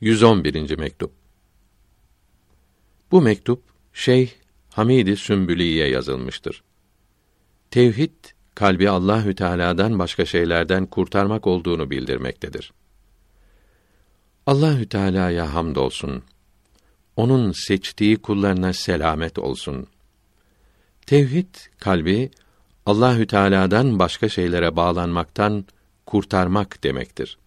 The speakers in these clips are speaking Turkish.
111. mektup. Bu mektup Şeyh Hamidi Sümbüli'ye yazılmıştır. Tevhid kalbi Allahü Teala'dan başka şeylerden kurtarmak olduğunu bildirmektedir. Allahü Teala'ya hamdolsun. Onun seçtiği kullarına selamet olsun. Tevhid kalbi Allahü Teala'dan başka şeylere bağlanmaktan kurtarmak demektir.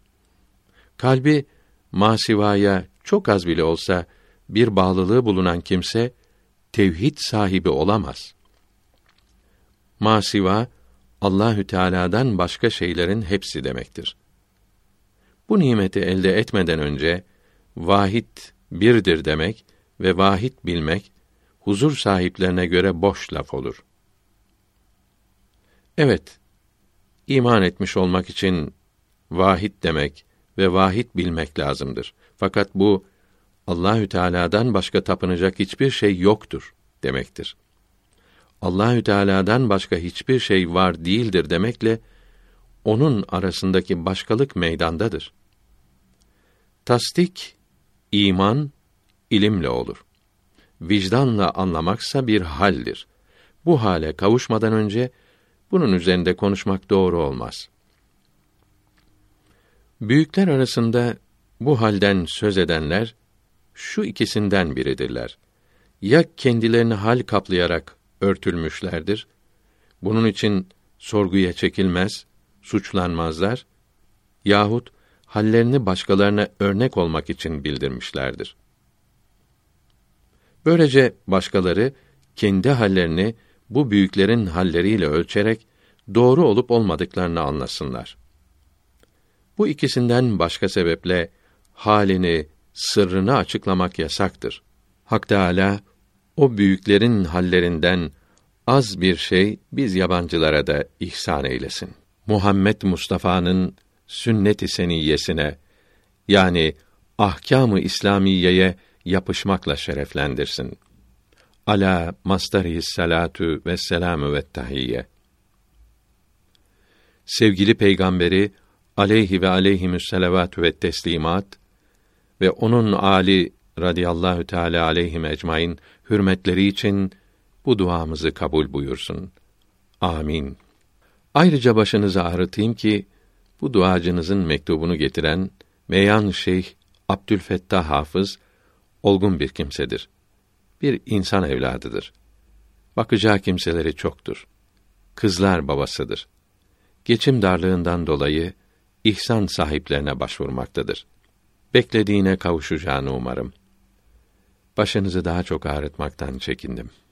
Kalbi masivaya çok az bile olsa bir bağlılığı bulunan kimse tevhid sahibi olamaz. Masiva Allahü Teala'dan başka şeylerin hepsi demektir. Bu nimeti elde etmeden önce vahid birdir demek ve vahid bilmek huzur sahiplerine göre boş laf olur. Evet, iman etmiş olmak için vahid demek ve vahid bilmek lazımdır. Fakat bu Allahü Teala'dan başka tapınacak hiçbir şey yoktur demektir. Allahü Teala'dan başka hiçbir şey var değildir demekle onun arasındaki başkalık meydandadır. Tasdik iman ilimle olur. Vicdanla anlamaksa bir haldir. Bu hale kavuşmadan önce bunun üzerinde konuşmak doğru olmaz. Büyükler arasında bu halden söz edenler şu ikisinden biridirler. Ya kendilerini hal kaplayarak örtülmüşlerdir. Bunun için sorguya çekilmez, suçlanmazlar yahut hallerini başkalarına örnek olmak için bildirmişlerdir. Böylece başkaları kendi hallerini bu büyüklerin halleriyle ölçerek doğru olup olmadıklarını anlasınlar. Bu ikisinden başka sebeple halini, sırrını açıklamak yasaktır. Hak Teâlâ, o büyüklerin hallerinden az bir şey biz yabancılara da ihsan eylesin. Muhammed Mustafa'nın sünnet-i seniyyesine yani ahkâm-ı İslamiyeye yapışmakla şereflendirsin. Ala mastarihi salatu ve selamü ve tahiyye. Sevgili peygamberi aleyhi ve aleyhimüsselavatü ve teslimat ve onun ali radıyallahu teala aleyhim ecmaîn hürmetleri için bu duamızı kabul buyursun. Amin. Ayrıca başınızı ağrıtayım ki bu duacınızın mektubunu getiren Meyan Şeyh Abdülfettah Hafız olgun bir kimsedir. Bir insan evladıdır. Bakacağı kimseleri çoktur. Kızlar babasıdır. Geçim darlığından dolayı ihsan sahiplerine başvurmaktadır. Beklediğine kavuşacağını umarım. Başınızı daha çok ağrıtmaktan çekindim.''